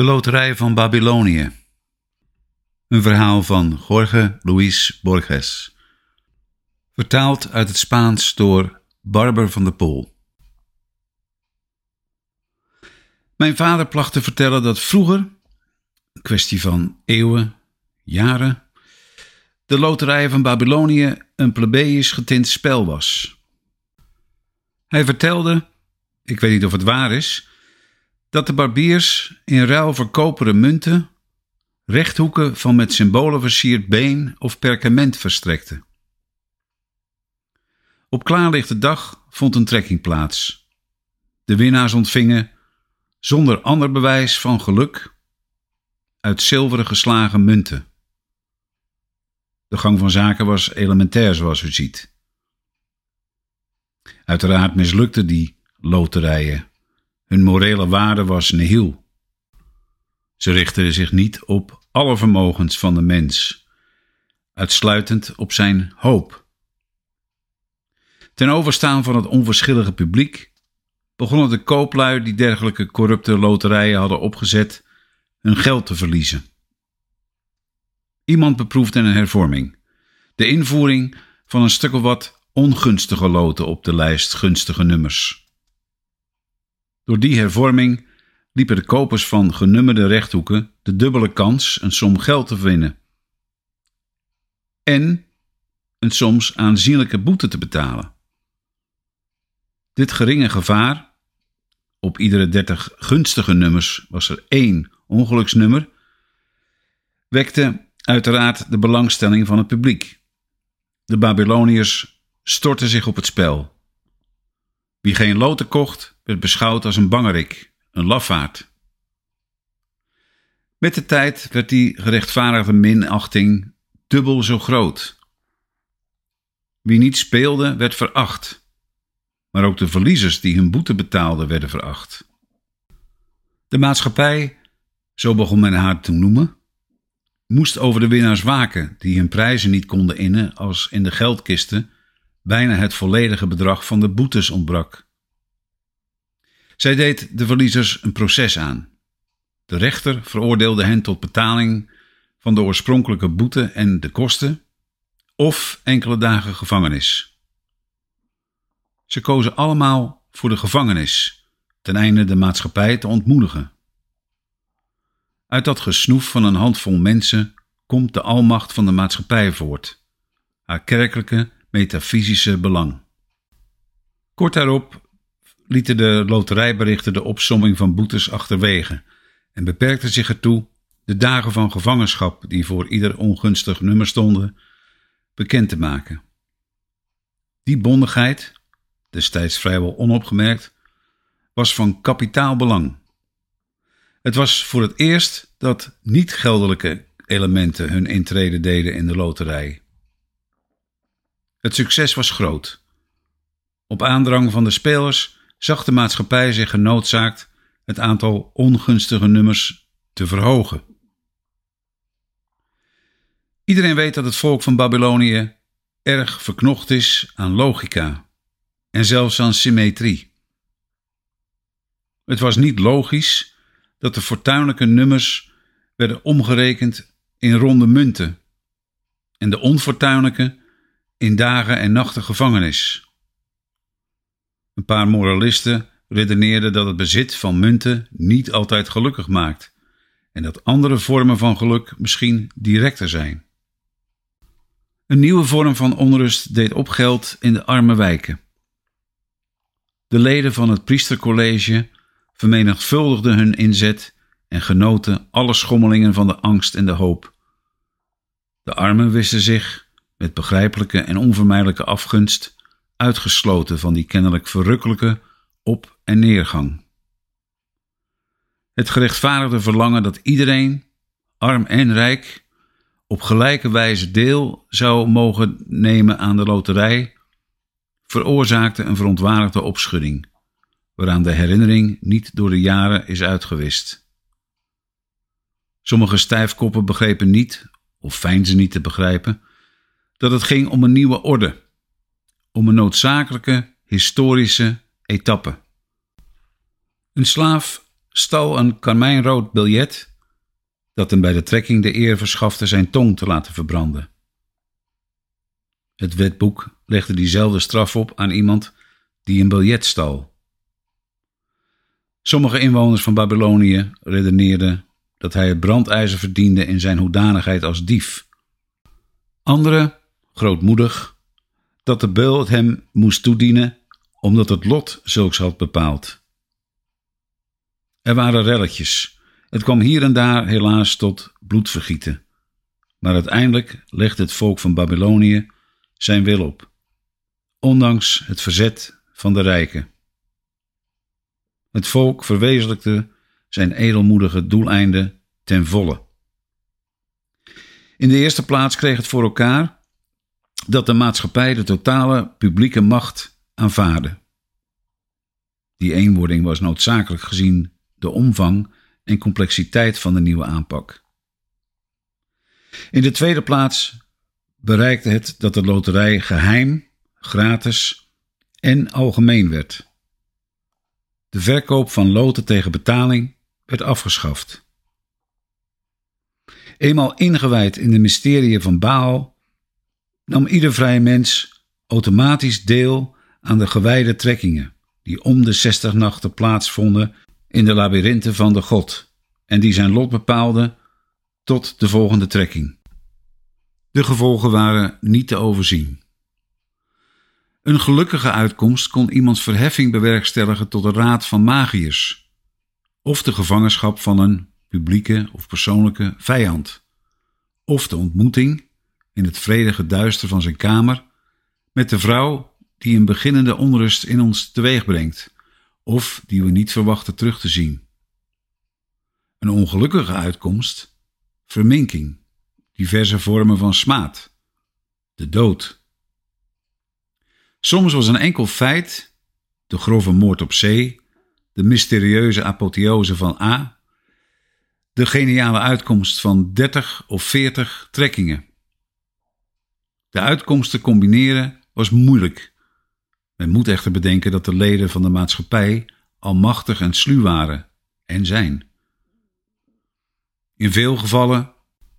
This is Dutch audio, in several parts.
De Loterij van Babylonië. Een verhaal van Jorge Luis Borges. Vertaald uit het Spaans door Barber van der Pol. Mijn vader placht te vertellen dat vroeger, een kwestie van eeuwen, jaren, de Loterij van Babylonië een plebeisch getint spel was. Hij vertelde, ik weet niet of het waar is, dat de barbiers in ruil voor koperen munten rechthoeken van met symbolen versierd been of perkament verstrekten. Op klaarlichte dag vond een trekking plaats. De winnaars ontvingen, zonder ander bewijs van geluk, uit zilveren geslagen munten. De gang van zaken was elementair, zoals u ziet. Uiteraard mislukten die loterijen hun morele waarde was nihil. Ze richtten zich niet op alle vermogens van de mens, uitsluitend op zijn hoop. Ten overstaan van het onverschillige publiek begonnen de kooplui die dergelijke corrupte loterijen hadden opgezet hun geld te verliezen. Iemand beproefde een hervorming, de invoering van een stuk wat ongunstige loten op de lijst gunstige nummers. Door die hervorming liepen de kopers van genummerde rechthoeken de dubbele kans een som geld te winnen en een soms aanzienlijke boete te betalen. Dit geringe gevaar, op iedere dertig gunstige nummers was er één ongeluksnummer, wekte uiteraard de belangstelling van het publiek. De Babyloniërs stortten zich op het spel. Wie geen loten kocht, werd beschouwd als een bangerik, een lafaard. Met de tijd werd die gerechtvaardigde minachting dubbel zo groot. Wie niet speelde, werd veracht, maar ook de verliezers die hun boete betaalden, werden veracht. De maatschappij, zo begon men haar te noemen, moest over de winnaars waken die hun prijzen niet konden innen als in de geldkisten bijna het volledige bedrag van de boetes ontbrak. Zij deed de verliezers een proces aan. De rechter veroordeelde hen tot betaling van de oorspronkelijke boete en de kosten, of enkele dagen gevangenis. Ze kozen allemaal voor de gevangenis, ten einde de maatschappij te ontmoedigen. Uit dat gesnoef van een handvol mensen komt de almacht van de maatschappij voort, haar kerkelijke, metafysische belang. Kort daarop lieten de loterijberichten de opsomming van boetes achterwege en beperkten zich ertoe de dagen van gevangenschap die voor ieder ongunstig nummer stonden, bekend te maken. Die bondigheid, destijds vrijwel onopgemerkt, was van kapitaal belang. Het was voor het eerst dat niet-geldelijke elementen hun intrede deden in de loterij. Het succes was groot. Op aandrang van de spelers zag de maatschappij zich genoodzaakt het aantal ongunstige nummers te verhogen. Iedereen weet dat het volk van Babylonië erg verknocht is aan logica en zelfs aan symmetrie. Het was niet logisch dat de fortuinlijke nummers werden omgerekend in ronde munten en de onfortuinlijke in dagen en nachten gevangenis. Een paar moralisten redeneerden dat het bezit van munten niet altijd gelukkig maakt en dat andere vormen van geluk misschien directer zijn. Een nieuwe vorm van onrust deed opgeld in de arme wijken. De leden van het priestercollege vermenigvuldigden hun inzet en genoten alle schommelingen van de angst en de hoop. De armen wisten zich, met begrijpelijke en onvermijdelijke afgunst, uitgesloten van die kennelijk verrukkelijke op- en neergang. Het gerechtvaardigde verlangen dat iedereen, arm en rijk, op gelijke wijze deel zou mogen nemen aan de loterij, veroorzaakte een verontwaardigde opschudding, waaraan de herinnering niet door de jaren is uitgewist. Sommige stijfkoppen begrepen niet, of fijnzen niet te begrijpen, dat het ging om een nieuwe orde om een noodzakelijke historische etappe. Een slaaf stal een karmijnrood biljet dat hem bij de trekking de eer verschafte zijn tong te laten verbranden. Het wetboek legde diezelfde straf op aan iemand die een biljet stal. Sommige inwoners van Babylonië redeneerden dat hij het brandijzer verdiende in zijn hoedanigheid als dief. Anderen, grootmoedig, dat de beul het hem moest toedienen omdat het lot zulks had bepaald. Er waren relletjes. Het kwam hier en daar helaas tot bloedvergieten. Maar uiteindelijk legde het volk van Babylonië zijn wil op, ondanks het verzet van de rijken. Het volk verwezenlijkte zijn edelmoedige doeleinden ten volle. In de eerste plaats kreeg het voor elkaar dat de maatschappij de totale publieke macht aanvaardde. Die eenwording was noodzakelijk gezien de omvang en complexiteit van de nieuwe aanpak. In de tweede plaats bereikte het dat de loterij geheim, gratis en algemeen werd. De verkoop van loten tegen betaling werd afgeschaft. Eenmaal ingewijd in de mysterieën van Baal, nam ieder vrije mens automatisch deel aan de gewijde trekkingen die om de zestig nachten plaatsvonden in de labyrinthen van de God en die zijn lot bepaalden tot de volgende trekking. De gevolgen waren niet te overzien. Een gelukkige uitkomst kon iemands verheffing bewerkstelligen tot de raad van magiërs, of de gevangenschap van een publieke of persoonlijke vijand, of de ontmoeting in het vredige duister van zijn kamer met de vrouw die een beginnende onrust in ons teweeg brengt, of die we niet verwachten terug te zien. Een ongelukkige uitkomst, verminking, diverse vormen van smaad, de dood. Soms was een enkel feit, de grove moord op zee, de mysterieuze apotheose van A, de geniale uitkomst van 30 of 40 trekkingen. De uitkomst te combineren was moeilijk. Men moet echter bedenken dat de leden van de maatschappij al machtig en sluw waren en zijn. In veel gevallen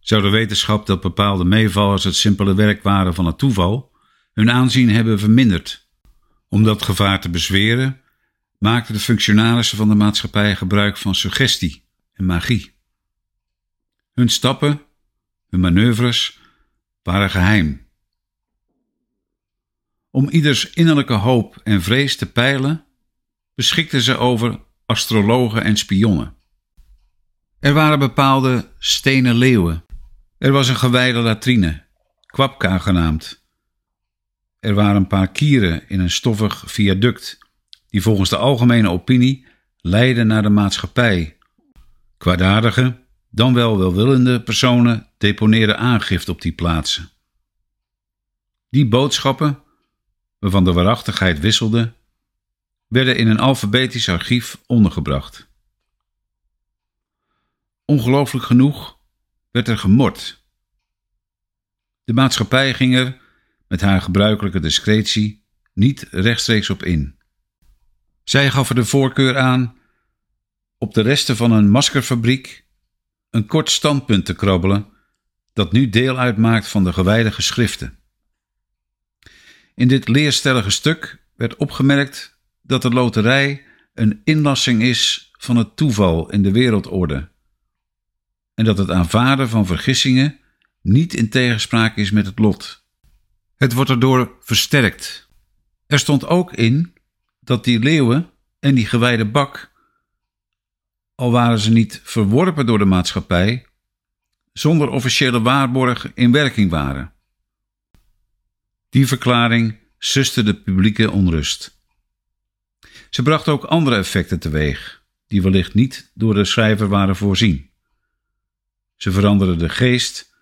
zou de wetenschap dat bepaalde meevallers het simpele werk waren van het toeval hun aanzien hebben verminderd. Om dat gevaar te bezweren, maakten de functionarissen van de maatschappij gebruik van suggestie en magie. Hun stappen, hun manoeuvres waren geheim. Om ieders innerlijke hoop en vrees te peilen, beschikten ze over astrologen en spionnen. Er waren bepaalde stenen leeuwen. Er was een gewijde latrine, kwapka genaamd. Er waren een paar kieren in een stoffig viaduct, die volgens de algemene opinie leidden naar de maatschappij. Kwaadaardige, dan wel welwillende personen deponeerden aangifte op die plaatsen. Die boodschappen, waarvan de waarachtigheid wisselde, werden in een alfabetisch archief ondergebracht. Ongelooflijk genoeg werd er gemord. De maatschappij ging er, met haar gebruikelijke discretie, niet rechtstreeks op in. Zij gaf er de voorkeur aan op de resten van een maskerfabriek een kort standpunt te krabbelen dat nu deel uitmaakt van de gewijde geschriften. In dit leerstellige stuk werd opgemerkt dat de loterij een inlassing is van het toeval in de wereldorde en dat het aanvaarden van vergissingen niet in tegenspraak is met het lot. Het wordt erdoor versterkt. Er stond ook in dat die leeuwen en die gewijde bak, al waren ze niet verworpen door de maatschappij, zonder officiële waarborg in werking waren. Die verklaring suste de publieke onrust. Ze bracht ook andere effecten teweeg, die wellicht niet door de schrijver waren voorzien. Ze veranderden de geest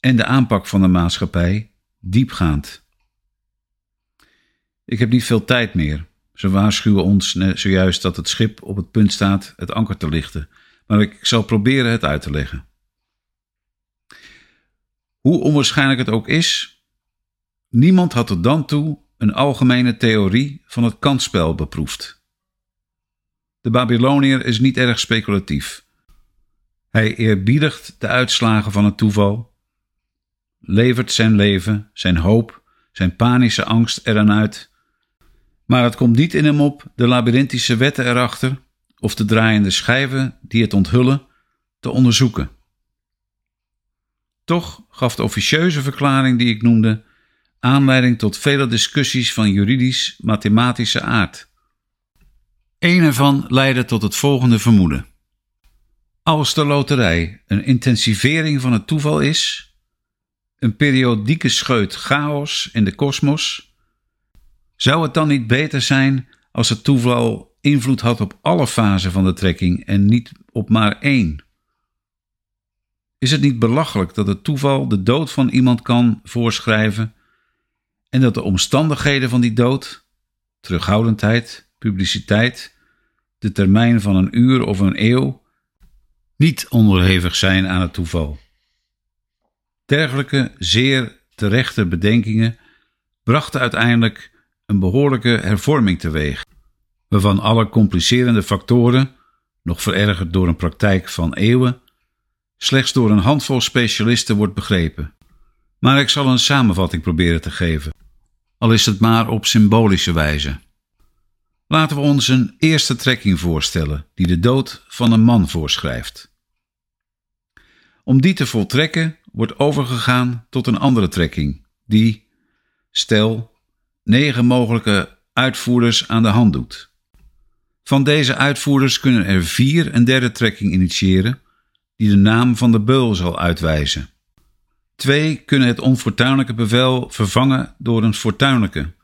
en de aanpak van de maatschappij diepgaand. Ik heb niet veel tijd meer. Ze waarschuwen ons zojuist dat het schip op het punt staat het anker te lichten, maar ik zal proberen het uit te leggen. Hoe onwaarschijnlijk het ook is, niemand had tot dan toe een algemene theorie van het kansspel beproefd. De Babyloniër is niet erg speculatief. Hij eerbiedigt de uitslagen van het toeval, levert zijn leven, zijn hoop, zijn panische angst eraan uit. Maar het komt niet in hem op de labyrinthische wetten erachter of de draaiende schijven die het onthullen te onderzoeken. Toch gaf de officieuze verklaring die ik noemde aanleiding tot vele discussies van juridisch-mathematische aard. Een ervan leidde tot het volgende vermoeden. Als de loterij een intensivering van het toeval is, een periodieke scheut chaos in de kosmos, zou het dan niet beter zijn als het toeval invloed had op alle fasen van de trekking en niet op maar één? Is het niet belachelijk dat het toeval de dood van iemand kan voorschrijven en dat de omstandigheden van die dood, terughoudendheid, publiciteit, de termijn van een uur of een eeuw, niet onderhevig zijn aan het toeval? Dergelijke zeer terechte bedenkingen brachten uiteindelijk een behoorlijke hervorming teweeg, waarvan alle complicerende factoren, nog verergerd door een praktijk van eeuwen, slechts door een handvol specialisten wordt begrepen. Maar ik zal een samenvatting proberen te geven, al is het maar op symbolische wijze. Laten we ons een eerste trekking voorstellen die de dood van een man voorschrijft. Om die te voltrekken wordt overgegaan tot een andere trekking, die, stel, negen mogelijke uitvoerders aan de hand doet. Van deze uitvoerders kunnen er vier een derde trekking initiëren die de naam van de beul zal uitwijzen. Twee kunnen het onfortuinlijke bevel vervangen door een fortuinlijke,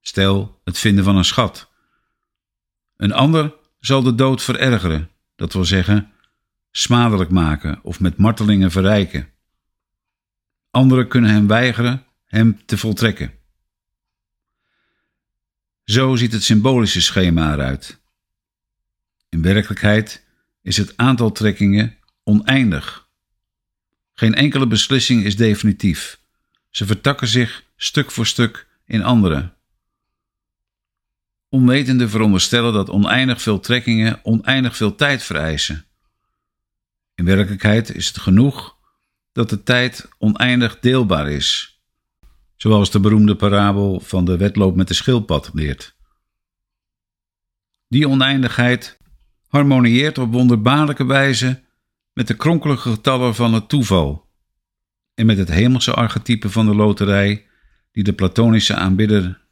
stel het vinden van een schat. Een ander zal de dood verergeren, dat wil zeggen smadelijk maken of met martelingen verrijken. Anderen kunnen hem weigeren hem te voltrekken. Zo ziet het symbolische schema eruit. In werkelijkheid is het aantal trekkingen oneindig. Geen enkele beslissing is definitief. Ze vertakken zich stuk voor stuk in andere. Onwetende veronderstellen dat oneindig veel trekkingen oneindig veel tijd vereisen. In werkelijkheid is het genoeg dat de tijd oneindig deelbaar is, zoals de beroemde parabel van de wedloop met de schildpad leert. Die oneindigheid harmonieert op wonderbaarlijke wijze met de kronkelige getallen van het toeval en met het hemelse archetype van de loterij die de platonische aanbidder